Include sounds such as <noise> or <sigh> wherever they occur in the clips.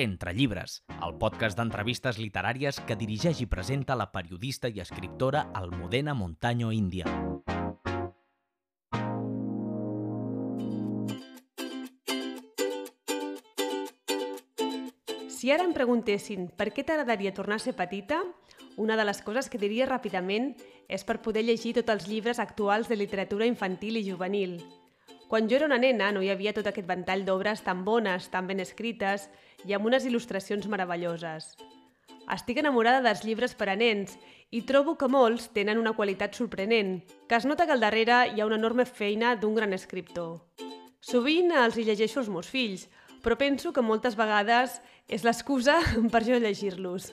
Entre llibres, el podcast d'entrevistes literàries que dirigeix i presenta la periodista i escriptora Almudena Montaño Índia. Si ara em preguntessin per què t'agradaria tornar a ser petita, una de les coses que diria ràpidament és per poder llegir tots els llibres actuals de literatura infantil i juvenil, quan jo era una nena no hi havia tot aquest ventall d'obres tan bones, tan ben escrites i amb unes il·lustracions meravelloses. Estic enamorada dels llibres per a nens i trobo que molts tenen una qualitat sorprenent, que es nota que al darrere hi ha una enorme feina d'un gran escriptor. Sovint els hi llegeixo als meus fills, però penso que moltes vegades és l'excusa <laughs> per jo llegir-los.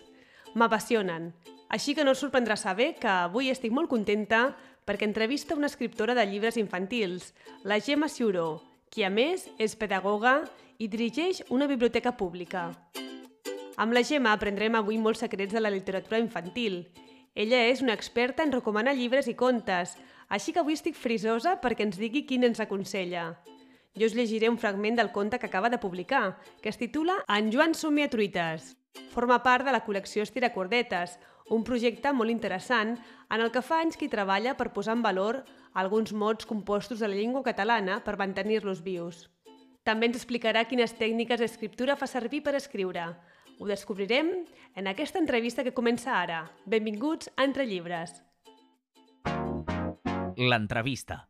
M'apassionen, així que no us sorprendrà saber que avui estic molt contenta perquè entrevista una escriptora de llibres infantils, la Gemma Ciuró, qui a més és pedagoga i dirigeix una biblioteca pública. Amb la Gemma aprendrem avui molts secrets de la literatura infantil. Ella és una experta en recomanar llibres i contes, així que avui estic frisosa perquè ens digui quin ens aconsella. Jo us llegiré un fragment del conte que acaba de publicar, que es titula En Joan somia truites. Forma part de la col·lecció Estiracordetes, un projecte molt interessant en el que fa anys que treballa per posar en valor alguns mots compostos de la llengua catalana per mantenir-los vius. També ens explicarà quines tècniques d'escriptura fa servir per escriure. Ho descobrirem en aquesta entrevista que comença ara. Benvinguts a Entre Llibres. L'entrevista.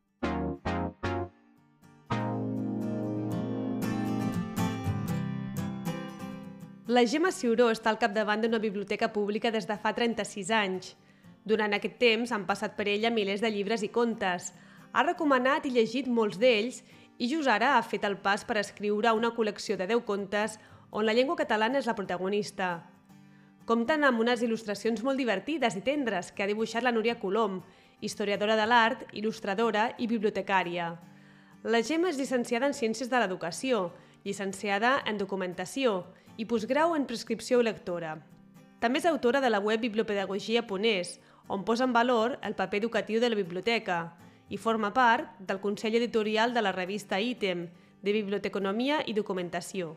La Gemma Ciuró està al capdavant d'una biblioteca pública des de fa 36 anys. Durant aquest temps han passat per ella milers de llibres i contes. Ha recomanat i llegit molts d'ells i just ara ha fet el pas per escriure una col·lecció de 10 contes on la llengua catalana és la protagonista. Compten amb unes il·lustracions molt divertides i tendres que ha dibuixat la Núria Colom, historiadora de l'art, il·lustradora i bibliotecària. La Gemma és llicenciada en Ciències de l'Educació, llicenciada en Documentació i postgrau en prescripció lectora. També és autora de la web bibliopedagogia.es, on posa en valor el paper educatiu de la biblioteca i forma part del Consell Editorial de la revista Ítem, de Biblioteconomia i Documentació.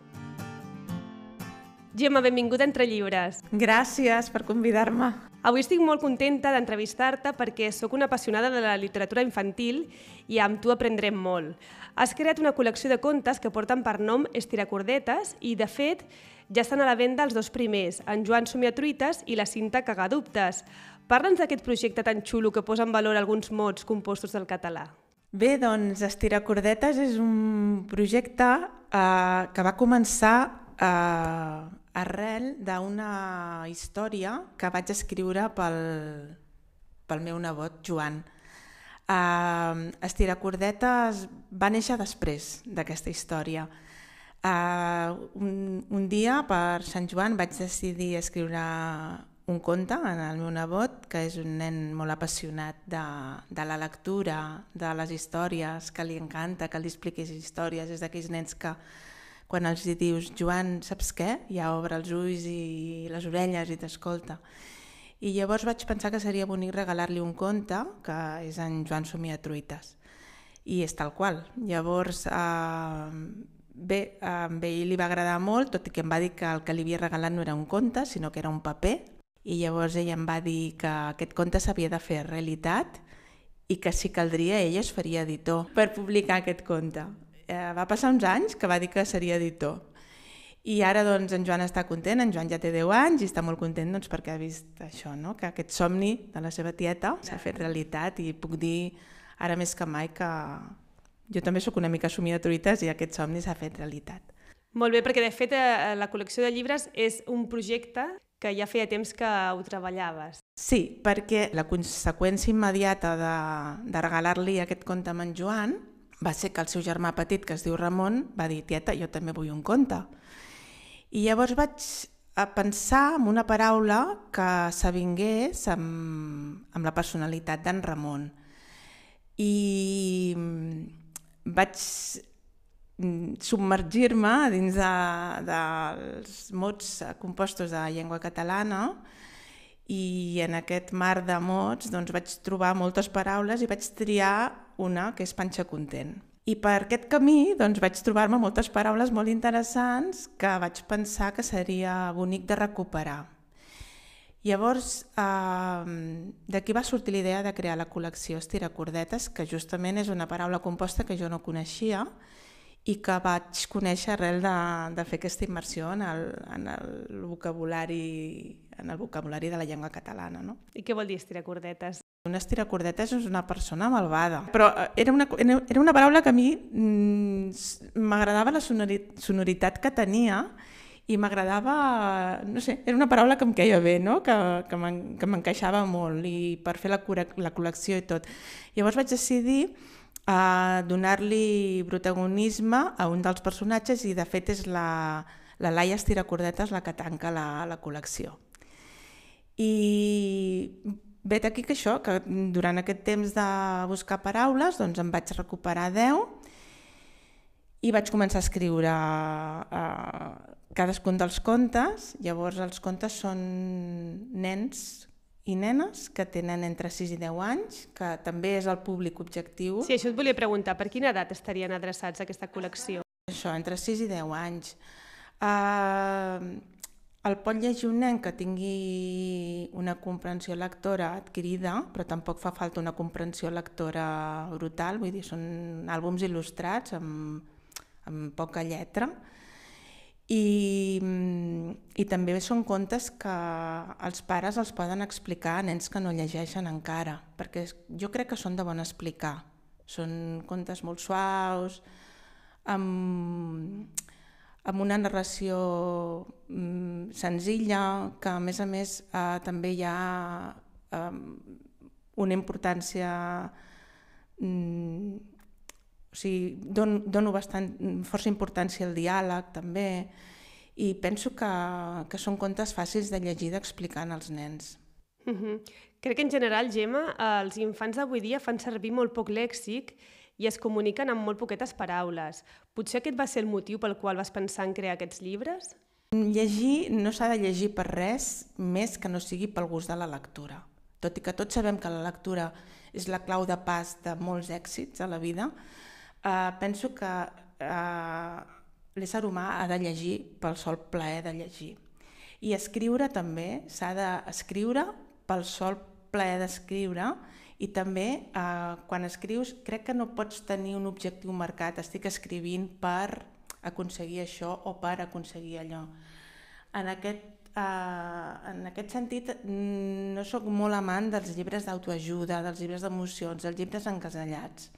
Gemma, benvinguda Entre Llibres. Gràcies per convidar-me. Avui estic molt contenta d'entrevistar-te perquè sóc una apassionada de la literatura infantil i amb tu aprendrem molt. Has creat una col·lecció de contes que porten per nom Estiracordetes i, de fet, ja estan a la venda els dos primers, en Joan Somiatruites i la cinta Cagadubtes. Parla'ns d'aquest projecte tan xulo que posa en valor alguns mots compostos del català. Bé, doncs Estiracordetes és un projecte eh, que va començar eh, arrel d'una història que vaig escriure pel, pel meu nebot Joan. Uh, Estiracordetes va néixer després d'aquesta història. Uh, un, un dia, per Sant Joan, vaig decidir escriure un conte en el meu nebot, que és un nen molt apassionat de, de la lectura, de les històries, que li encanta que li expliquis històries. És d'aquells nens que quan els dius, Joan, saps què? Ja obre els ulls i les orelles i t'escolta. I llavors vaig pensar que seria bonic regalar-li un conte, que és en Joan Somia Truites. I és tal qual. Llavors, eh, bé, a ell li va agradar molt, tot i que em va dir que el que li havia regalat no era un conte, sinó que era un paper. I llavors ella em va dir que aquest conte s'havia de fer realitat i que si caldria ell es faria editor per publicar aquest conte. Eh, va passar uns anys que va dir que seria editor i ara doncs en Joan està content, en Joan ja té 10 anys i està molt content doncs, perquè ha vist això, no? que aquest somni de la seva tieta s'ha fet realitat i puc dir ara més que mai que jo també sóc una mica somia de truites i aquest somni s'ha fet realitat. Molt bé, perquè de fet eh, la col·lecció de llibres és un projecte que ja feia temps que ho treballaves. Sí, perquè la conseqüència immediata de, de regalar-li aquest conte a en Joan va ser que el seu germà petit, que es diu Ramon, va dir, tieta, jo també vull un conte. I llavors vaig a pensar en una paraula que s'avingués amb, amb la personalitat d'en Ramon. I mm, vaig mm, submergir-me dins de, dels mots compostos de llengua catalana i en aquest mar de mots doncs, vaig trobar moltes paraules i vaig triar una que és panxa content. I per aquest camí doncs, vaig trobar-me moltes paraules molt interessants que vaig pensar que seria bonic de recuperar. Llavors, eh, d'aquí va sortir l'idea de crear la col·lecció Estiracordetes, que justament és una paraula composta que jo no coneixia i que vaig conèixer arrel de, de fer aquesta immersió en el, en el vocabulari en el vocabulari de la llengua catalana. No? I què vol dir estiracordetes? Un estiracordetes és una persona malvada. Però eh, era una, era una paraula que a mi mm, m'agradava la sonoritat que tenia i m'agradava, no sé, era una paraula que em queia bé, no? que, que m'encaixava molt i per fer la, la col·lecció i tot. Llavors vaig decidir a donar-li protagonisme a un dels personatges i de fet és la, la Laia Estiracordetes la que tanca la, la col·lecció. I vet aquí que això, que durant aquest temps de buscar paraules doncs em vaig recuperar 10 i vaig començar a escriure eh, cadascun dels contes. Llavors els contes són nens i nenes que tenen entre 6 i 10 anys, que també és el públic objectiu. Sí, això et volia preguntar, per quina edat estarien adreçats a aquesta col·lecció? Això, entre 6 i 10 anys. Uh, el pot llegir un nen que tingui una comprensió lectora adquirida, però tampoc fa falta una comprensió lectora brutal, vull dir, són àlbums il·lustrats amb, amb poca lletra, i, i també són contes que els pares els poden explicar a nens que no llegeixen encara, perquè jo crec que són de bon explicar. Són contes molt suaus, amb, amb una narració mm, senzilla, que a més a més eh, també hi ha eh, una importància mm, o sigui, don, dono bastant, força importància al diàleg també i penso que, que són contes fàcils de llegir d'explicar als nens. Mm -hmm. Crec que en general, Gemma, els infants d'avui dia fan servir molt poc lèxic i es comuniquen amb molt poquetes paraules. Potser aquest va ser el motiu pel qual vas pensar en crear aquests llibres? Llegir no s'ha de llegir per res més que no sigui pel gust de la lectura. Tot i que tots sabem que la lectura és la clau de pas de molts èxits a la vida, Uh, penso que uh, l'ésser humà ha de llegir pel sol plaer de llegir. I escriure també, s'ha d'escriure pel sol plaer d'escriure i també eh, quan escrius crec que no pots tenir un objectiu marcat, estic escrivint per aconseguir això o per aconseguir allò. En aquest, eh, en aquest sentit no sóc molt amant dels llibres d'autoajuda, dels llibres d'emocions, dels llibres encasellats.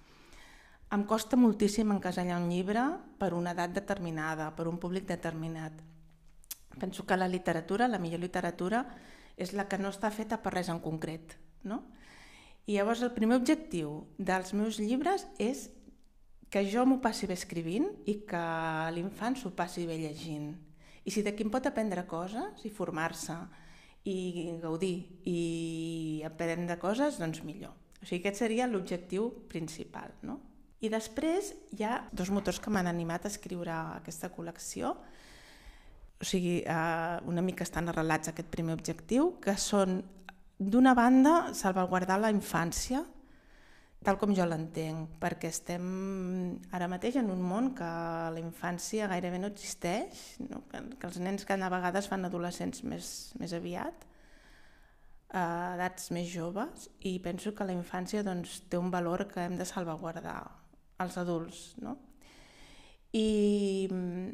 Em costa moltíssim encasellar un llibre per una edat determinada, per un públic determinat. Penso que la literatura, la millor literatura, és la que no està feta per res en concret. No? I llavors el primer objectiu dels meus llibres és que jo m'ho passi bé escrivint i que l'infant s'ho passi bé llegint. I si d'aquí em pot aprendre coses i formar-se i gaudir i aprendre coses, doncs millor. O sigui, aquest seria l'objectiu principal, no? I després hi ha dos motors que m'han animat a escriure aquesta col·lecció, o sigui, eh, una mica estan arrelats a aquest primer objectiu, que són, d'una banda, salvaguardar la infància, tal com jo l'entenc, perquè estem ara mateix en un món que la infància gairebé no existeix, no? Que, els nens cada vegada es fan adolescents més, més aviat, a edats més joves, i penso que la infància doncs, té un valor que hem de salvaguardar als adults. No? I mm,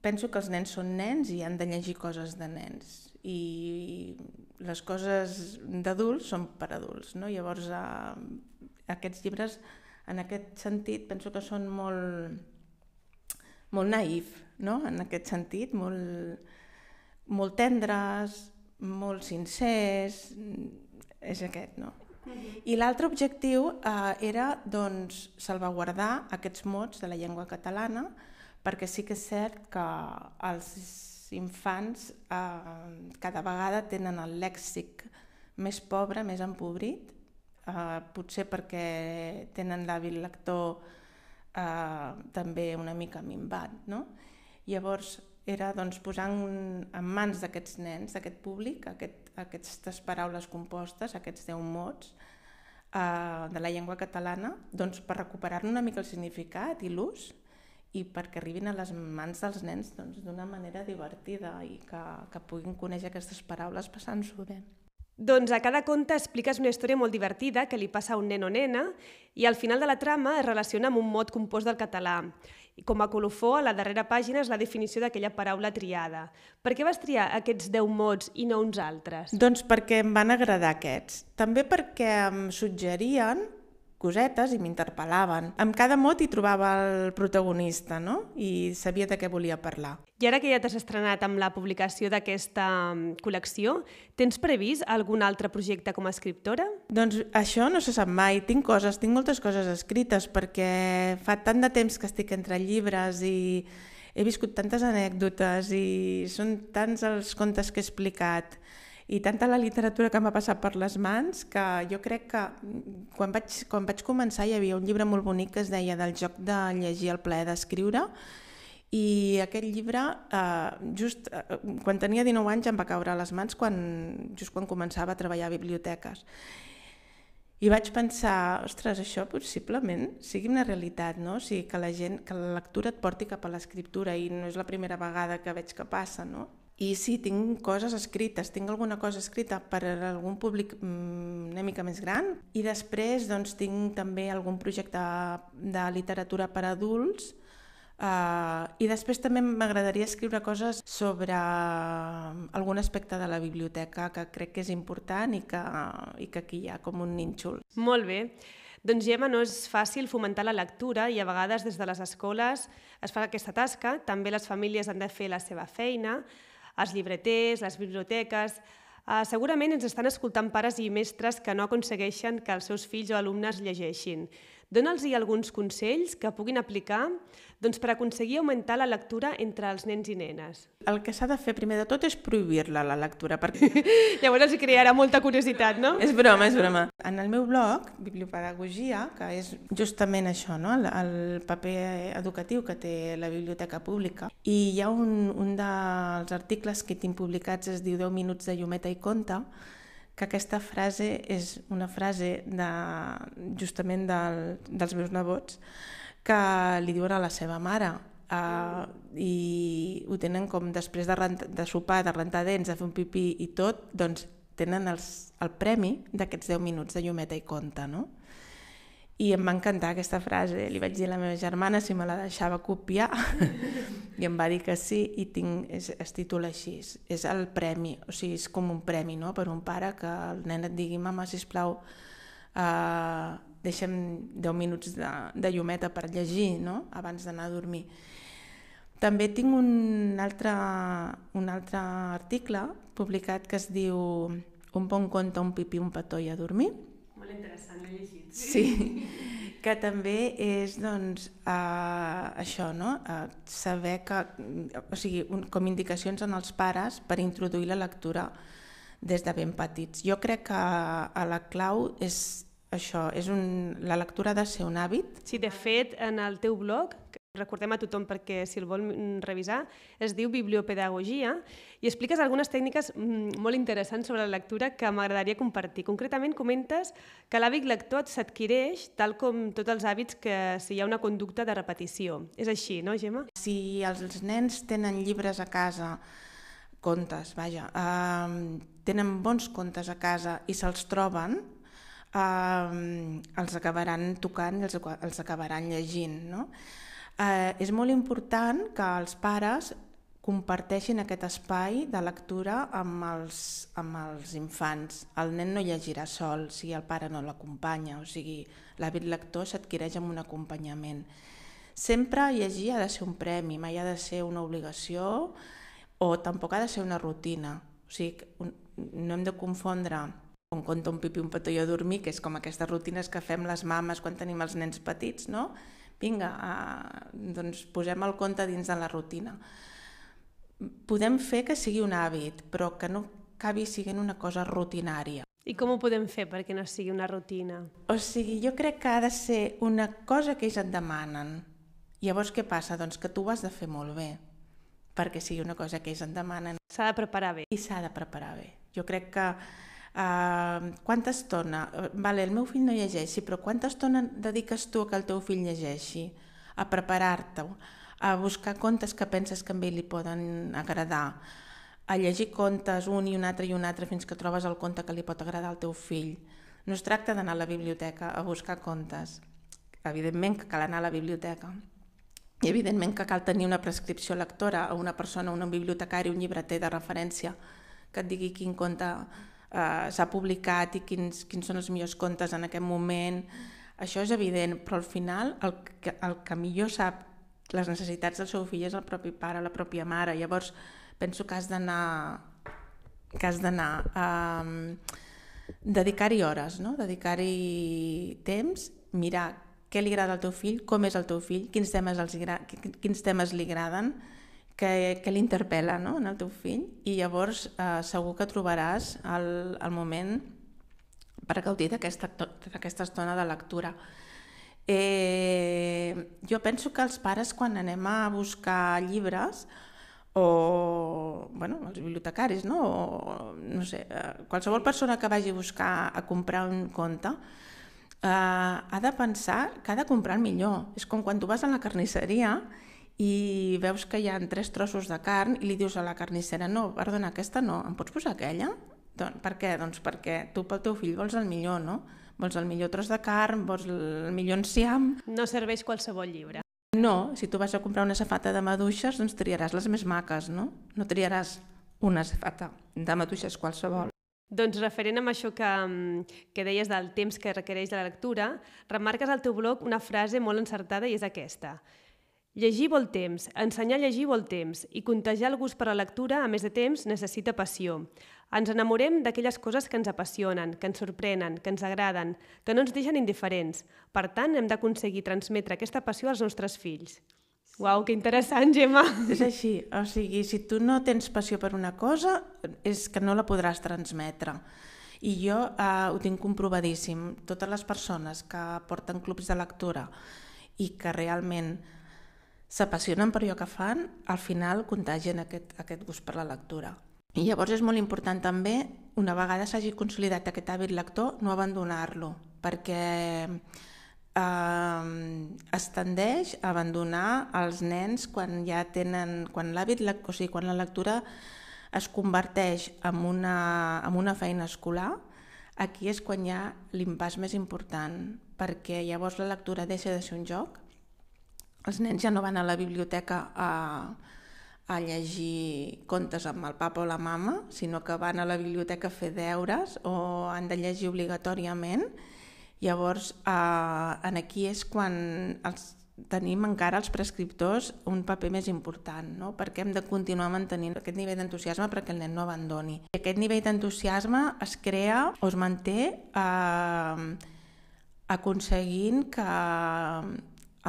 penso que els nens són nens i han de llegir coses de nens i les coses d'adults són per adults. No? Llavors, eh, aquests llibres, en aquest sentit, penso que són molt, molt naïf, no? en aquest sentit, molt, molt tendres, molt sincers, és aquest, no? I l'altre objectiu eh, era doncs, salvaguardar aquests mots de la llengua catalana perquè sí que és cert que els infants eh, cada vegada tenen el lèxic més pobre, més empobrit, eh, potser perquè tenen l'hàbil lector eh, també una mica minvat. No? Llavors, era doncs, posar en, mans d'aquests nens, d'aquest públic, aquest, aquestes paraules compostes, aquests deu mots, uh, de la llengua catalana doncs, per recuperar-ne una mica el significat i l'ús i perquè arribin a les mans dels nens doncs, d'una doncs, manera divertida i que, que puguin conèixer aquestes paraules passant-s'ho bé. Doncs a cada conte expliques una història molt divertida que li passa a un nen o nena i al final de la trama es relaciona amb un mot compost del català. I com a colofó, a la darrera pàgina és la definició d'aquella paraula triada. Per què vas triar aquests 10 mots i no uns altres? Doncs perquè em van agradar aquests. També perquè em suggerien cosetes i m'interpel·laven. Amb cada mot hi trobava el protagonista, no? I sabia de què volia parlar. I ara que ja t'has estrenat amb la publicació d'aquesta mm, col·lecció, tens previst algun altre projecte com a escriptora? Doncs això no se sap mai. Tinc coses, tinc moltes coses escrites perquè fa tant de temps que estic entre llibres i he viscut tantes anècdotes i són tants els contes que he explicat i tanta la literatura que m'ha passat per les mans que jo crec que quan vaig, quan vaig començar hi havia un llibre molt bonic que es deia del joc de llegir el plaer d'escriure i aquest llibre, eh, just eh, quan tenia 19 anys, em va caure a les mans quan, just quan començava a treballar a biblioteques. I vaig pensar, ostres, això possiblement sigui una realitat, no? O sigui, que la gent, que la lectura et porti cap a l'escriptura i no és la primera vegada que veig que passa, no? I sí, tinc coses escrites, tinc alguna cosa escrita per a algun públic mm, una mica més gran i després doncs, tinc també algun projecte de literatura per a adults uh, i després també m'agradaria escriure coses sobre algun aspecte de la biblioteca que crec que és important i que, i que aquí hi ha com un nínxol. Molt bé. Doncs Gemma, no és fàcil fomentar la lectura i a vegades des de les escoles es fa aquesta tasca, també les famílies han de fer la seva feina, els llibreters, les biblioteques... Uh, segurament ens estan escoltant pares i mestres que no aconsegueixen que els seus fills o alumnes llegeixin. Dóna'ls alguns consells que puguin aplicar doncs, per aconseguir augmentar la lectura entre els nens i nenes. El que s'ha de fer primer de tot és prohibir-la, la lectura. Perquè... <laughs> Llavors els crearà molta curiositat, no? És broma, és broma. En el meu blog, Bibliopedagogia, que és justament això, no? el, el paper educatiu que té la biblioteca pública, i hi ha un, un dels articles que tinc publicats, es diu 10 minuts de llumeta i conta, que aquesta frase és una frase de, justament del, dels meus nebots que li diuen a la seva mare uh, i ho tenen com després de, rent, de sopar, de rentar dents, de fer un pipí i tot, doncs tenen els, el premi d'aquests 10 minuts de llumeta i conta, no? I em va encantar aquesta frase. Li vaig dir a la meva germana si me la deixava copiar <laughs> i em va dir que sí i tinc, es, es titula així. És el premi, o sigui, és com un premi no? per un pare que el nen et digui mama, sisplau, uh, deixa'm 10 minuts de, de llumeta per llegir no? abans d'anar a dormir. També tinc un altre, un altre article publicat que es diu Un bon conte, un pipí, un petó i a dormir, molt interessant, l'he llegit. Sí, que també és doncs, uh, això, no? Uh, saber que, o sigui, un, com indicacions en els pares per introduir la lectura des de ben petits. Jo crec que a la clau és això, és un, la lectura ha de ser un hàbit. Sí, de fet, en el teu blog, recordem a tothom perquè si el vol revisar, es diu Bibliopedagogia i expliques algunes tècniques mm, molt interessants sobre la lectura que m'agradaria compartir. Concretament comentes que l'hàbit lector s'adquireix tal com tots els hàbits que si hi ha una conducta de repetició. És així, no, Gemma? Si els nens tenen llibres a casa, contes, vaja, eh, tenen bons contes a casa i se'ls troben, eh, els acabaran tocant i els, els acabaran llegint, no? Eh, és molt important que els pares comparteixin aquest espai de lectura amb els, amb els infants. El nen no llegirà sol si el pare no l'acompanya, o sigui, l'hàbit lector s'adquireix amb un acompanyament. Sempre llegir ha de ser un premi, mai ha de ser una obligació o tampoc ha de ser una rutina. O sigui, no hem de confondre un conte, un pipi, un petó i a dormir, que és com aquestes rutines que fem les mames quan tenim els nens petits, no? Vinga, uh, doncs posem el compte dins de la rutina. Podem fer que sigui un hàbit, però que no acabi sent una cosa rutinària. I com ho podem fer perquè no sigui una rutina? O sigui, jo crec que ha de ser una cosa que ells et demanen. Llavors què passa? Doncs que tu ho has de fer molt bé, perquè sigui una cosa que ells et demanen. S'ha de preparar bé. I s'ha de preparar bé. Jo crec que Uh, quanta estona... Uh, vale, el meu fill no llegeix, sí, però quanta estona dediques tu a que el teu fill llegeixi? A preparar-te, a buscar contes que penses que a ell li poden agradar, a llegir contes un i un altre i un altre fins que trobes el conte que li pot agradar al teu fill. No es tracta d'anar a la biblioteca a buscar contes. Evidentment que cal anar a la biblioteca. I evidentment que cal tenir una prescripció lectora o una persona, un bibliotecari, un llibreter de referència que et digui quin conte eh, s'ha publicat i quins, quins són els millors contes en aquest moment. Això és evident, però al final el que, el que millor sap les necessitats del seu fill és el propi pare, la pròpia mare. Llavors penso que has d'anar que has d'anar a um, dedicar-hi hores, no? dedicar-hi temps, mirar què li agrada al teu fill, com és el teu fill, quins temes, els, quins temes li agraden, que, que l'interpel·la no? en el teu fill i llavors eh, segur que trobaràs el, el moment per gaudir d'aquesta estona de lectura. Eh, jo penso que els pares quan anem a buscar llibres o bueno, els bibliotecaris, no? O, no sé, eh, qualsevol persona que vagi a buscar a comprar un conte eh, ha de pensar que ha de comprar el millor. És com quan tu vas a la carnisseria veus que hi ha tres trossos de carn i li dius a la carnissera no, perdona, aquesta no, em pots posar aquella? Doncs, per què? Doncs perquè tu pel teu fill vols el millor, no? Vols el millor tros de carn, vols el millor enciam... No serveix qualsevol llibre. No, si tu vas a comprar una safata de maduixes, doncs triaràs les més maques, no? No triaràs una safata de maduixes qualsevol. Doncs referent amb això que, mm, que deies del temps que requereix de la lectura, remarques al teu blog una frase molt encertada i és aquesta. Llegir vol temps, ensenyar a llegir vol temps i contagiar el gust per a la lectura, a més de temps, necessita passió. Ens enamorem d'aquelles coses que ens apassionen, que ens sorprenen, que ens agraden, que no ens deixen indiferents. Per tant, hem d'aconseguir transmetre aquesta passió als nostres fills. Uau, que interessant, Gemma! És així, o sigui, si tu no tens passió per una cosa, és que no la podràs transmetre. I jo eh, ho tinc comprovadíssim. Totes les persones que porten clubs de lectura i que realment s'apassionen per allò que fan, al final contagien aquest, aquest gust per la lectura. I llavors és molt important també, una vegada s'hagi consolidat aquest hàbit lector, no abandonar-lo, perquè eh, es tendeix a abandonar els nens quan ja tenen, quan l'hàbit, o sigui, quan la lectura es converteix en una, en una feina escolar, aquí és quan hi ha l'impàs més important, perquè llavors la lectura deixa de ser un joc els nens ja no van a la biblioteca a, a llegir contes amb el papa o la mama, sinó que van a la biblioteca a fer deures o han de llegir obligatòriament. Llavors, eh, en aquí és quan els, tenim encara els prescriptors un paper més important, no? perquè hem de continuar mantenint aquest nivell d'entusiasme perquè el nen no abandoni. I aquest nivell d'entusiasme es crea o es manté eh, aconseguint que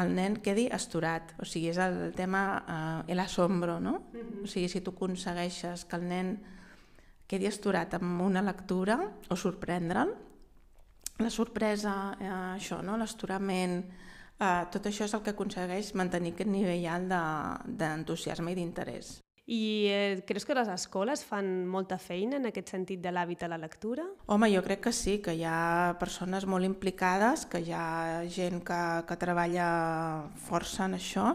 el nen quedi asturat, o sigui, és el tema, eh, l'asombro, no? Uh -huh. O sigui, si tu aconsegueixes que el nen quedi asturat amb una lectura o sorprendre'l, la sorpresa, eh, això, no? l'esturament, eh, tot això és el que aconsegueix mantenir aquest nivell alt d'entusiasme i d'interès. I eh, creus que les escoles fan molta feina en aquest sentit de l'hàbit a la lectura? Home, jo crec que sí, que hi ha persones molt implicades, que hi ha gent que, que treballa força en això.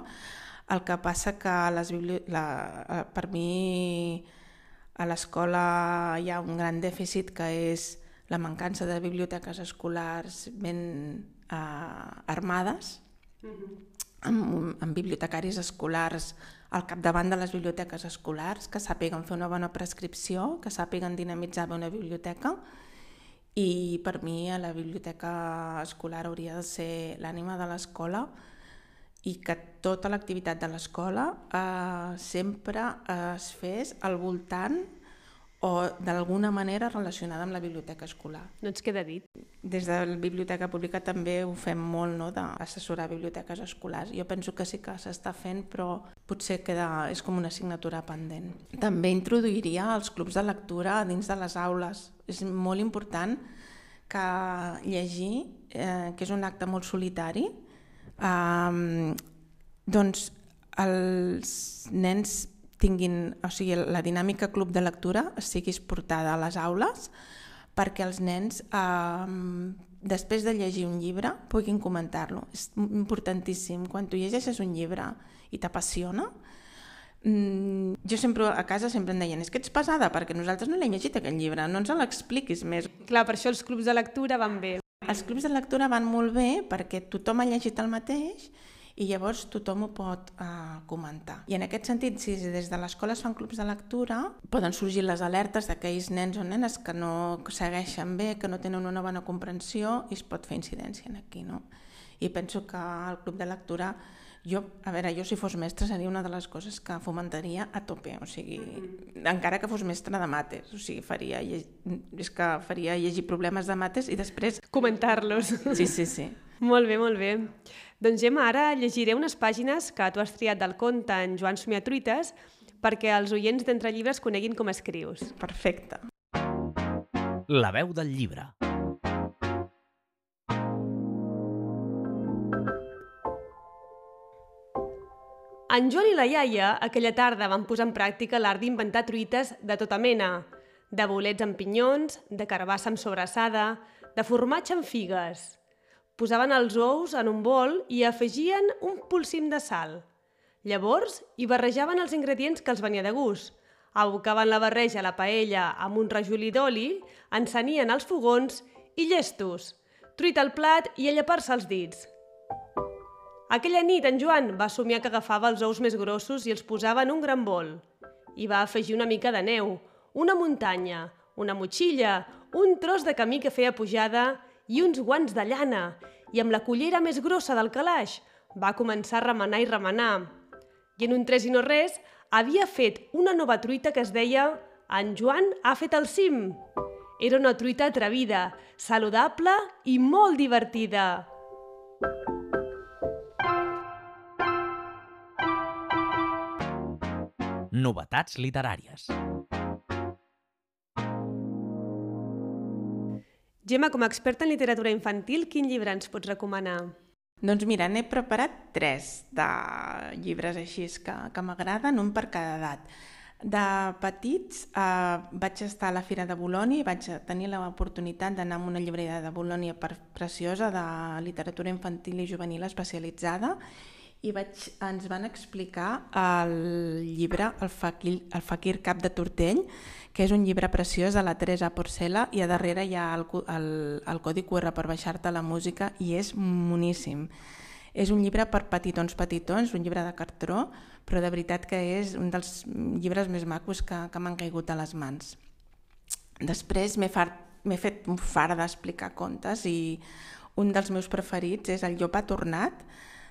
El que passa que les la, eh, per mi a l'escola hi ha un gran dèficit que és la mancança de biblioteques escolars ben eh, armades, mm-hmm. amb, amb bibliotecaris escolars al capdavant de les biblioteques escolars, que sàpiguen fer una bona prescripció, que sàpiguen dinamitzar bé una biblioteca. I per mi la biblioteca escolar hauria de ser l'ànima de l'escola i que tota l'activitat de l'escola eh, sempre es fes al voltant o d'alguna manera relacionada amb la biblioteca escolar. No ens queda dit. Des de la Biblioteca Pública també ho fem molt, no?, d'assessorar biblioteques escolars. Jo penso que sí que s'està fent, però potser queda, és com una assignatura pendent. També introduiria els clubs de lectura dins de les aules. És molt important que llegir, eh, que és un acte molt solitari, eh, doncs els nens tinguin, o sigui, la dinàmica club de lectura sigui portada a les aules perquè els nens, eh, després de llegir un llibre, puguin comentar-lo. És importantíssim. Quan tu llegeixes un llibre i t'apassiona, mm, jo sempre a casa sempre em deien és que ets pesada perquè nosaltres no l'hem llegit aquest llibre, no ens l'expliquis més. Clar, per això els clubs de lectura van bé. Els clubs de lectura van molt bé perquè tothom ha llegit el mateix i llavors tothom ho pot uh, comentar. I en aquest sentit, si des de l'escola es fan clubs de lectura, poden sorgir les alertes d'aquells nens o nenes que no segueixen bé, que no tenen una bona comprensió i es pot fer incidència en aquí. No? I penso que el club de lectura jo, a veure, jo si fos mestre seria una de les coses que fomentaria a tope, o sigui, encara que fos mestre de mates, o sigui, faria, és que faria llegir problemes de mates i després... Comentar-los. Sí, sí, sí. <laughs> molt bé, molt bé. Doncs Gemma, ara llegiré unes pàgines que tu has triat del conte en Joan Somiatruites perquè els oients d'Entre Llibres coneguin com escrius. Perfecte. La veu del llibre. En Joan i la iaia aquella tarda van posar en pràctica l'art d'inventar truites de tota mena, de bolets amb pinyons, de carbassa amb sobrassada, de formatge amb figues. Posaven els ous en un bol i afegien un polsim de sal. Llavors hi barrejaven els ingredients que els venia de gust. Abocaven la barreja a la paella amb un rajolí d'oli, encenien els fogons i llestos. Truita al plat i a llepar-se els dits. Aquella nit en Joan va somiar que agafava els ous més grossos i els posava en un gran bol. I va afegir una mica de neu, una muntanya, una motxilla, un tros de camí que feia pujada i uns guants de llana. I amb la cullera més grossa del calaix va començar a remenar i remenar. I en un tres i no res havia fet una nova truita que es deia «En Joan ha fet el cim». Era una truita atrevida, saludable i molt divertida. Novetats literàries. Gemma, com a experta en literatura infantil, quin llibre ens pots recomanar? Doncs mira, n'he preparat tres de llibres així que, que m'agraden, un per cada edat. De petits eh, vaig estar a la Fira de Bolònia i vaig tenir l'oportunitat d'anar a una llibreria de Bolònia preciosa de literatura infantil i juvenil especialitzada i vaig, ens van explicar el llibre El Fakir, el Fakir Cap de Tortell, que és un llibre preciós de la Teresa Porcela i a darrere hi ha el, el, el codi QR per baixar-te la música i és moníssim. És un llibre per petitons petitons, un llibre de cartró, però de veritat que és un dels llibres més macos que, que m'han caigut a les mans. Després m'he fet un far d'explicar contes i un dels meus preferits és El llop ha tornat,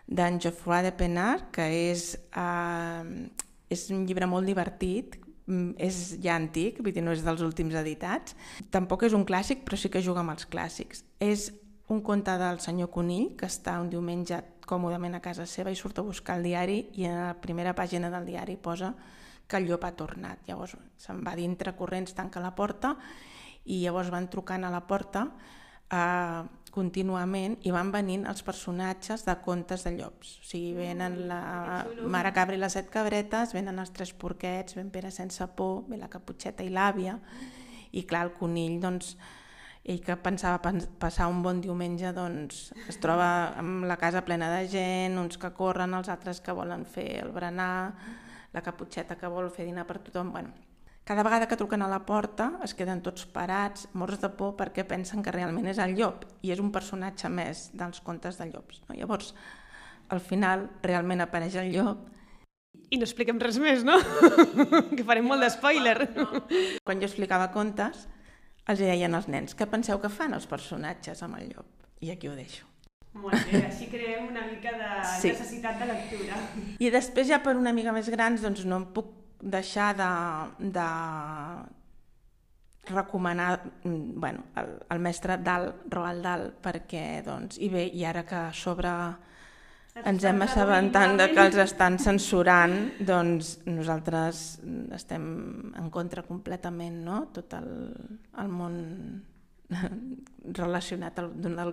d'en Geoffroy de Penard, que és, eh, és un llibre molt divertit, mm, és ja antic, vull dir, no és dels últims editats. Tampoc és un clàssic, però sí que juga amb els clàssics. És un conte del senyor Conill, que està un diumenge còmodament a casa seva i surt a buscar el diari i a la primera pàgina del diari posa que el llop ha tornat. Llavors se'n va dintre corrents, tanca la porta i llavors van trucant a la porta eh, contínuament i van venint els personatges de contes de llops. O sigui, venen la Mare Cabra i les set cabretes, venen els tres porquets, ven Pere sense por, ve la caputxeta i l'àvia, i clar, el conill, doncs, ell que pensava passar un bon diumenge, doncs es troba amb la casa plena de gent, uns que corren, els altres que volen fer el berenar, la caputxeta que vol fer dinar per tothom, bueno, cada vegada que truquen a la porta es queden tots parats, morts de por, perquè pensen que realment és el llop i és un personatge més dels contes de llops. No? Llavors, al final, realment apareix el llop i no expliquem res més, no? <laughs> que farem molt d'espoiler. Quan jo explicava contes, els deien als nens, què penseu que fan els personatges amb el llop? I aquí ho deixo. Molt bé, així creem una mica de sí. necessitat de lectura. I després ja per una mica més grans doncs no em puc deixar de, de recomanar mm, bueno, el, el mestre Dal, Roald Dahl, perquè, doncs, i bé, i ara que a sobre ens hem assabentat de que els estan censurant, doncs nosaltres estem en contra completament, no? Tot el, el món <laughs> relacionat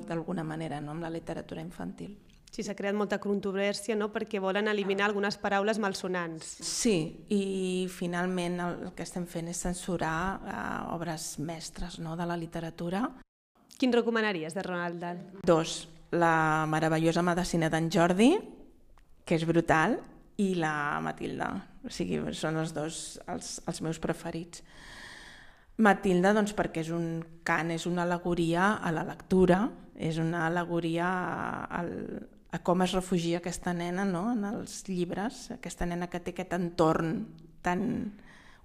d'alguna manera no? amb la literatura infantil. Sí, s'ha creat molta controvèrsia, no?, perquè volen eliminar algunes paraules malsonants. Sí, i finalment el, el que estem fent és censurar uh, obres mestres no?, de la literatura. Quin recomanaries de Ronald Dahl? Dos, la meravellosa medicina d'en Jordi, que és brutal, i la Matilda. O sigui, són els dos els, els meus preferits. Matilda, doncs, perquè és un cant, és una alegoria a la lectura, és una alegoria al, a com es refugia aquesta nena no? en els llibres, aquesta nena que té aquest entorn tan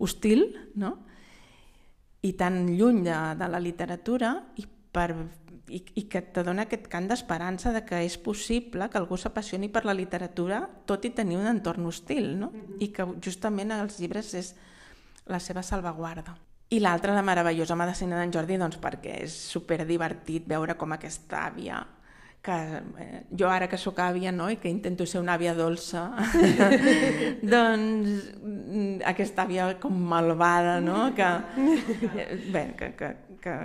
hostil no? i tan lluny de, de la literatura i, per, i, i que te dona aquest cant d'esperança de que és possible que algú s'apassioni per la literatura tot i tenir un entorn hostil no? Mm -hmm. i que justament els llibres és la seva salvaguarda. I l'altra, la meravellosa medicina d'en Jordi, doncs perquè és super divertit veure com aquesta àvia que eh, jo ara que sóc àvia no, i que intento ser una àvia dolça, <laughs> doncs mm, aquesta àvia com malvada, no? que, <laughs> bé, que, que, que,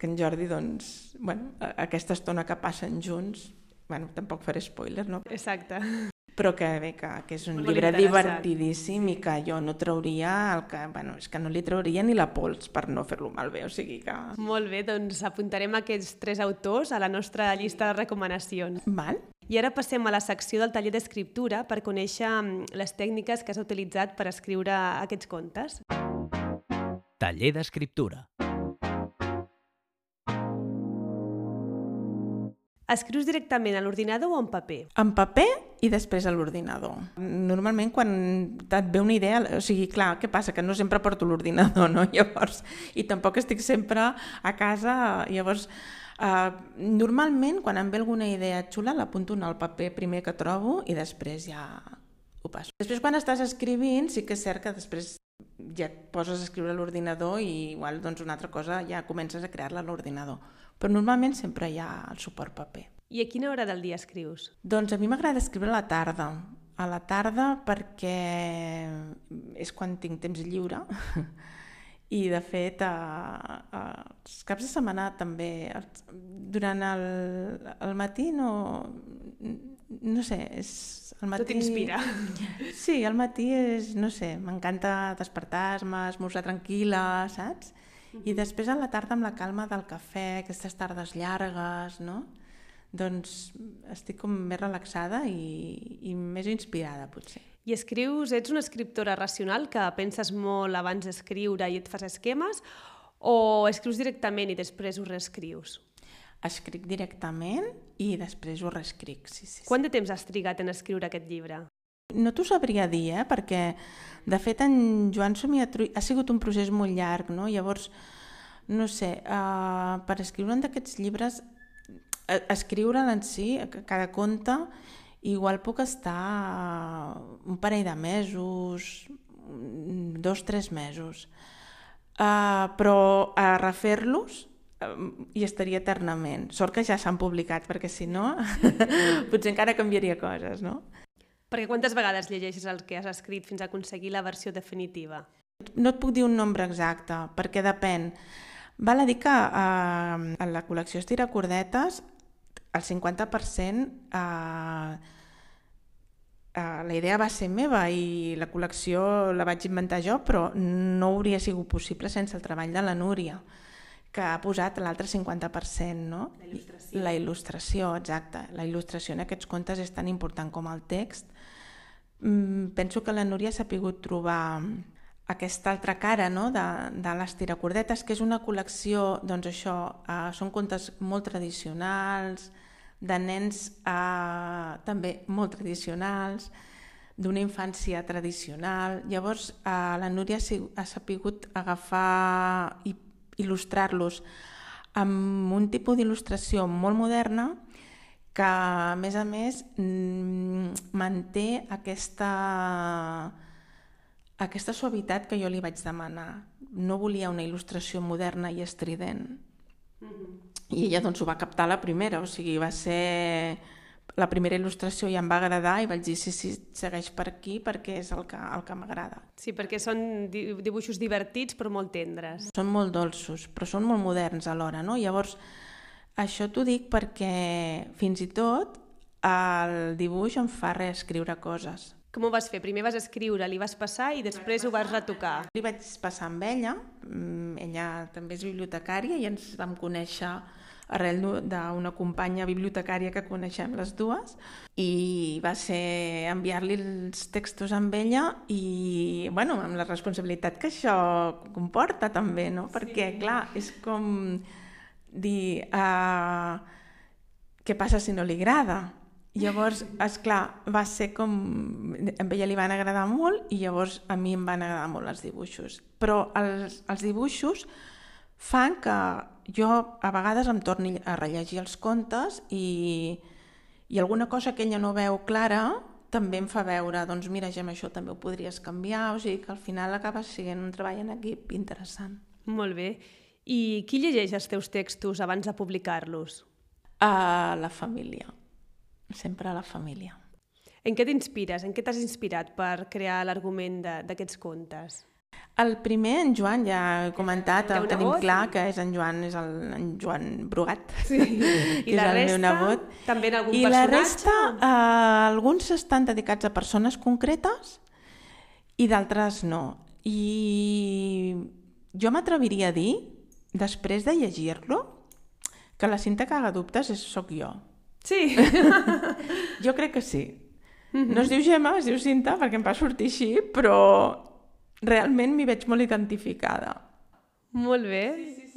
que en Jordi, doncs, bueno, aquesta estona que passen junts, bueno, tampoc faré spoiler, no? Exacte però que bé, que, que és un Molt llibre divertidíssim i que jo no trauria el que, bueno, és que no li trauria ni la pols per no fer-lo malbé, o sigui que... Molt bé, doncs apuntarem aquests tres autors a la nostra llista de recomanacions. Val. I ara passem a la secció del taller d'escriptura per conèixer mm, les tècniques que has utilitzat per escriure aquests contes. Taller d'escriptura. Escrius directament a l'ordinador o en paper? En paper i després a l'ordinador. Normalment quan et ve una idea, o sigui, clar, què passa? Que no sempre porto l'ordinador, no? <laughs> Llavors, i tampoc estic sempre a casa, llavors, uh, normalment quan em ve alguna idea xula l'apunto en el paper primer que trobo i després ja ho passo. Després quan estàs escrivint sí que és cert que després ja et poses a escriure a l'ordinador i igual doncs una altra cosa ja comences a crear-la a l'ordinador però normalment sempre hi ha el suport paper. I a quina hora del dia escrius? Doncs a mi m'agrada escriure a la tarda. A la tarda perquè és quan tinc temps lliure <laughs> i de fet a, a, els caps de setmana també durant el, el matí no no sé, és el matí... Tot inspira. Sí, al matí és, no sé, m'encanta despertar-me, esmorzar tranquil·la, saps? I després a la tarda amb la calma del cafè, aquestes tardes llargues, no? doncs estic com més relaxada i, i més inspirada, potser. I escrius, ets una escriptora racional que penses molt abans d'escriure i et fas esquemes o escrius directament i després ho reescrius? Escric directament i després ho reescric, sí, sí. Quant de temps has trigat en escriure aquest llibre? No t'ho sabria dir, eh? perquè de fet en Joan Somiatrull ha sigut un procés molt llarg, no? llavors, no sé, uh, per escriure un d'aquests llibres, uh, escriure'l en si, cada conte, igual puc estar un parell de mesos, dos, tres mesos. Uh, però a refer-los hi estaria eternament. Sort que ja s'han publicat, perquè si no, <laughs> potser encara canviaria coses, no? Perquè quantes vegades llegeixes el que has escrit fins a aconseguir la versió definitiva? No et puc dir un nombre exacte, perquè depèn. Val a dir que eh, en la col·lecció Estira Cordetes el 50% eh, eh, la idea va ser meva i la col·lecció la vaig inventar jo, però no hauria sigut possible sense el treball de la Núria que ha posat l'altre 50%, no? La il·lustració. La il·lustració, exacte. La il·lustració en aquests contes és tan important com el text. Mm, penso que la Núria s'ha pogut trobar aquesta altra cara no? de, de les tiracordetes, que és una col·lecció, doncs això, eh, són contes molt tradicionals, de nens eh, també molt tradicionals, d'una infància tradicional. Llavors, eh, la Núria ha sapigut agafar i il·lustrar-los amb un tipus d'il·lustració molt moderna que, a més a més, mm, manté aquesta, aquesta suavitat que jo li vaig demanar. No volia una il·lustració moderna i estrident. Mm -hmm. I ella doncs ho va captar la primera, o sigui, va ser la primera il·lustració ja em va agradar i vaig dir sí, sí, segueix per aquí perquè és el que, el que m'agrada. Sí, perquè són dibuixos divertits però molt tendres. Són molt dolços, però són molt moderns alhora, no? Llavors, això t'ho dic perquè fins i tot el dibuix em fa reescriure coses. Com ho vas fer? Primer vas escriure, li vas passar i després ho vas retocar. Li vaig passar amb ella, mm, ella també és bibliotecària i ens vam conèixer arrel d'u- d'una companya bibliotecària que coneixem les dues i va ser enviar-li els textos amb ella i, bueno, amb la responsabilitat que això comporta també, no? Perquè, clar, és com dir uh, què passa si no li agrada? Llavors, és clar, va ser com... A ella li van agradar molt i llavors a mi em van agradar molt els dibuixos. Però els, els dibuixos fan que jo a vegades em torni a rellegir els contes i, i alguna cosa que ella no veu clara també em fa veure, doncs mira, Gemma, això també ho podries canviar, o sigui que al final acaba sent un treball en equip interessant. Molt bé. I qui llegeix els teus textos abans de publicar-los? A la família, sempre a la família. En què t'inspires? En què t'has inspirat per crear l'argument de- d'aquests contes? El primer, en Joan, ja he comentat, el tenim nebot? clar, que és en Joan, és el, en Joan Brugat, Sí. <laughs> que I és la el meu resta? nebot. També en algun I la personatge? resta, eh, alguns estan dedicats a persones concretes i d'altres no. I jo m'atreviria a dir, després de llegir-lo, que la cinta que haga dubtes és sóc jo. Sí. <laughs> Jo crec que sí. No es diu Gemma, es diu Cinta, perquè em va sortir així, però realment m'hi veig molt identificada. Molt bé.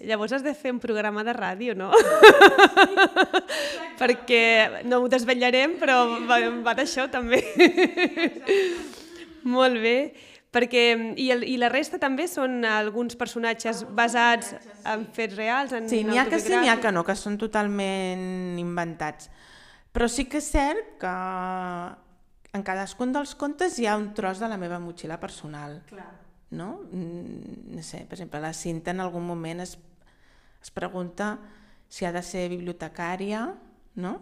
Llavors has de fer un programa de ràdio, no? <laughs> Perquè no ho desvetllarem, però va, va d'això també. Molt bé. Perquè, i, el, I la resta també són alguns personatges basats en fets reals, en Sí, n'hi ha que sí, n'hi ha que no, que són totalment inventats. Però sí que és cert que en cadascun dels contes hi ha un tros de la meva motxilla personal. Clar. No? Mm, no sé, per exemple, la Cinta en algun moment es, es pregunta si ha de ser bibliotecària, no?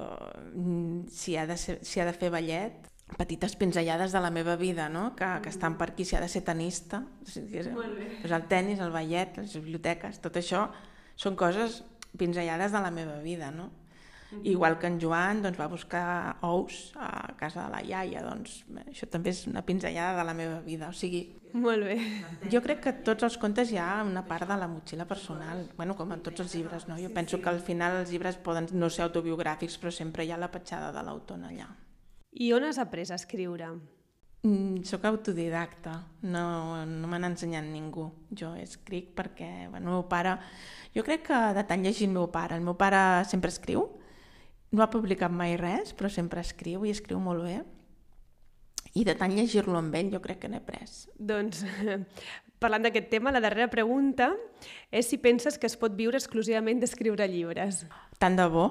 O, mm, si, ha de ser, si ha de fer ballet, petites pinzellades de la meva vida, no? que, que estan per aquí, si ha de ser tenista, és, doncs el tennis, el ballet, les biblioteques, tot això són coses pinzellades de la meva vida, no? Igual que en Joan doncs, va buscar ous a casa de la iaia, doncs això també és una pinzellada de la meva vida. O sigui, Molt bé. jo crec que tots els contes hi ha una part de la motxilla personal, bueno, com en tots els llibres, no? Jo penso que al final els llibres poden no ser autobiogràfics, però sempre hi ha la petjada de l'autor allà. I on has après a escriure? Mm, soc autodidacta, no, no me n'ha ensenyat ningú. Jo escric perquè bueno, el meu pare... Jo crec que de tant llegir el meu pare. El meu pare sempre escriu, no ha publicat mai res, però sempre escriu i escriu molt bé. I de tant llegir-lo amb ell jo crec que n'he pres. Doncs, parlant d'aquest tema, la darrera pregunta és si penses que es pot viure exclusivament d'escriure llibres. Tant de bo.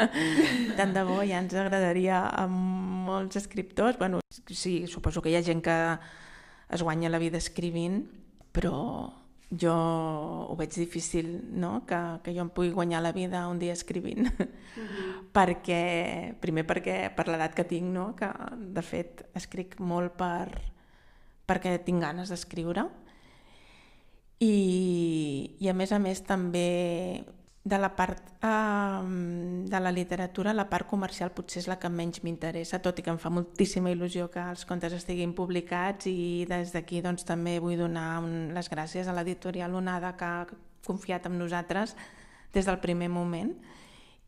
<laughs> Tant de bo, ja ens agradaria a molts escriptors. Bueno, sí, suposo que hi ha gent que es guanya la vida escrivint, però jo ho veig difícil, no?, que, que jo em pugui guanyar la vida un dia escrivint. perquè, primer perquè per l'edat que tinc, no?, que de fet escric molt per, perquè tinc ganes d'escriure. I, I a més a més també de la part eh, de la literatura, la part comercial potser és la que menys m'interessa, tot i que em fa moltíssima il·lusió que els contes estiguin publicats i des d'aquí doncs, també vull donar un, les gràcies a l'editorial Onada que ha confiat en nosaltres des del primer moment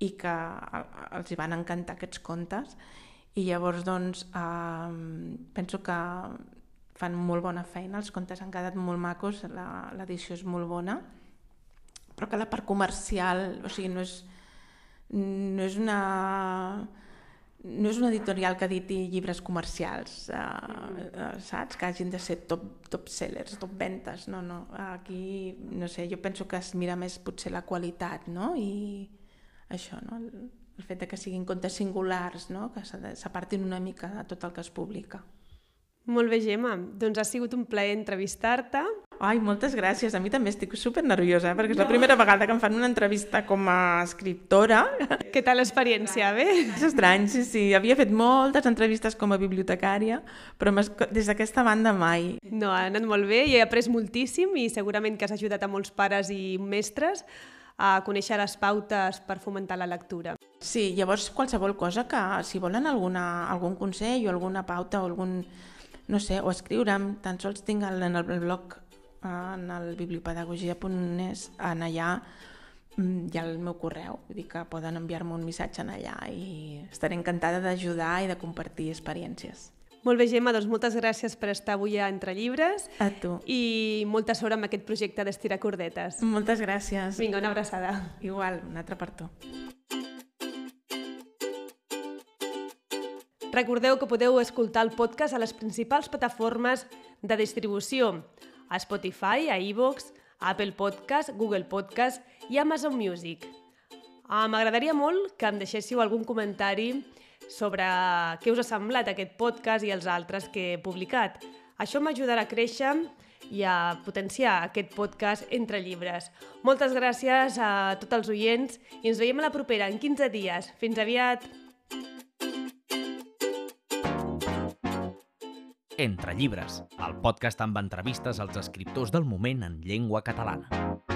i que els hi van encantar aquests contes i llavors doncs eh, penso que fan molt bona feina, els contes han quedat molt macos, l'edició és molt bona però que la part comercial, o sigui, no és, no és una no és una editorial que editi llibres comercials, eh, eh, saps? Que hagin de ser top, top sellers, top ventes, no, no. Aquí, no sé, jo penso que es mira més potser la qualitat, no? I això, no? El, el fet de que siguin contes singulars, no? Que s'apartin una mica de tot el que es publica. Molt bé, Gemma. Doncs ha sigut un plaer entrevistar-te. Ai, moltes gràcies. A mi també estic super nerviosa, eh? perquè és la primera vegada que em fan una entrevista com a escriptora. Què tal l'experiència? Bé? És estrany, sí, sí. Havia fet moltes entrevistes com a bibliotecària, però des d'aquesta banda mai. No, ha anat molt bé i he après moltíssim i segurament que has ajudat a molts pares i mestres a conèixer les pautes per fomentar la lectura. Sí, llavors qualsevol cosa que, si volen alguna, algun consell o alguna pauta o algun, no sé, o escriure'm, tan sols tinc el, en el blog, en el bibliopedagogia.es, en allà mm, hi ha el meu correu, vull dir que poden enviar-me un missatge en allà i estaré encantada d'ajudar i de compartir experiències. Molt bé, Gemma, doncs moltes gràcies per estar avui a Entre Llibres A tu. i molta sort amb aquest projecte d'estirar cordetes. Moltes gràcies. Vinga, una abraçada. Igual, una altra per tu. Recordeu que podeu escoltar el podcast a les principals plataformes de distribució, a Spotify, a iVoox, a Apple Podcast, Google Podcast i Amazon Music. Ah, M'agradaria molt que em deixéssiu algun comentari sobre què us ha semblat aquest podcast i els altres que he publicat. Això m'ajudarà a créixer i a potenciar aquest podcast entre llibres. Moltes gràcies a tots els oients i ens veiem a la propera, en 15 dies. Fins aviat! Entre llibres, el podcast amb entrevistes als escriptors del moment en llengua catalana.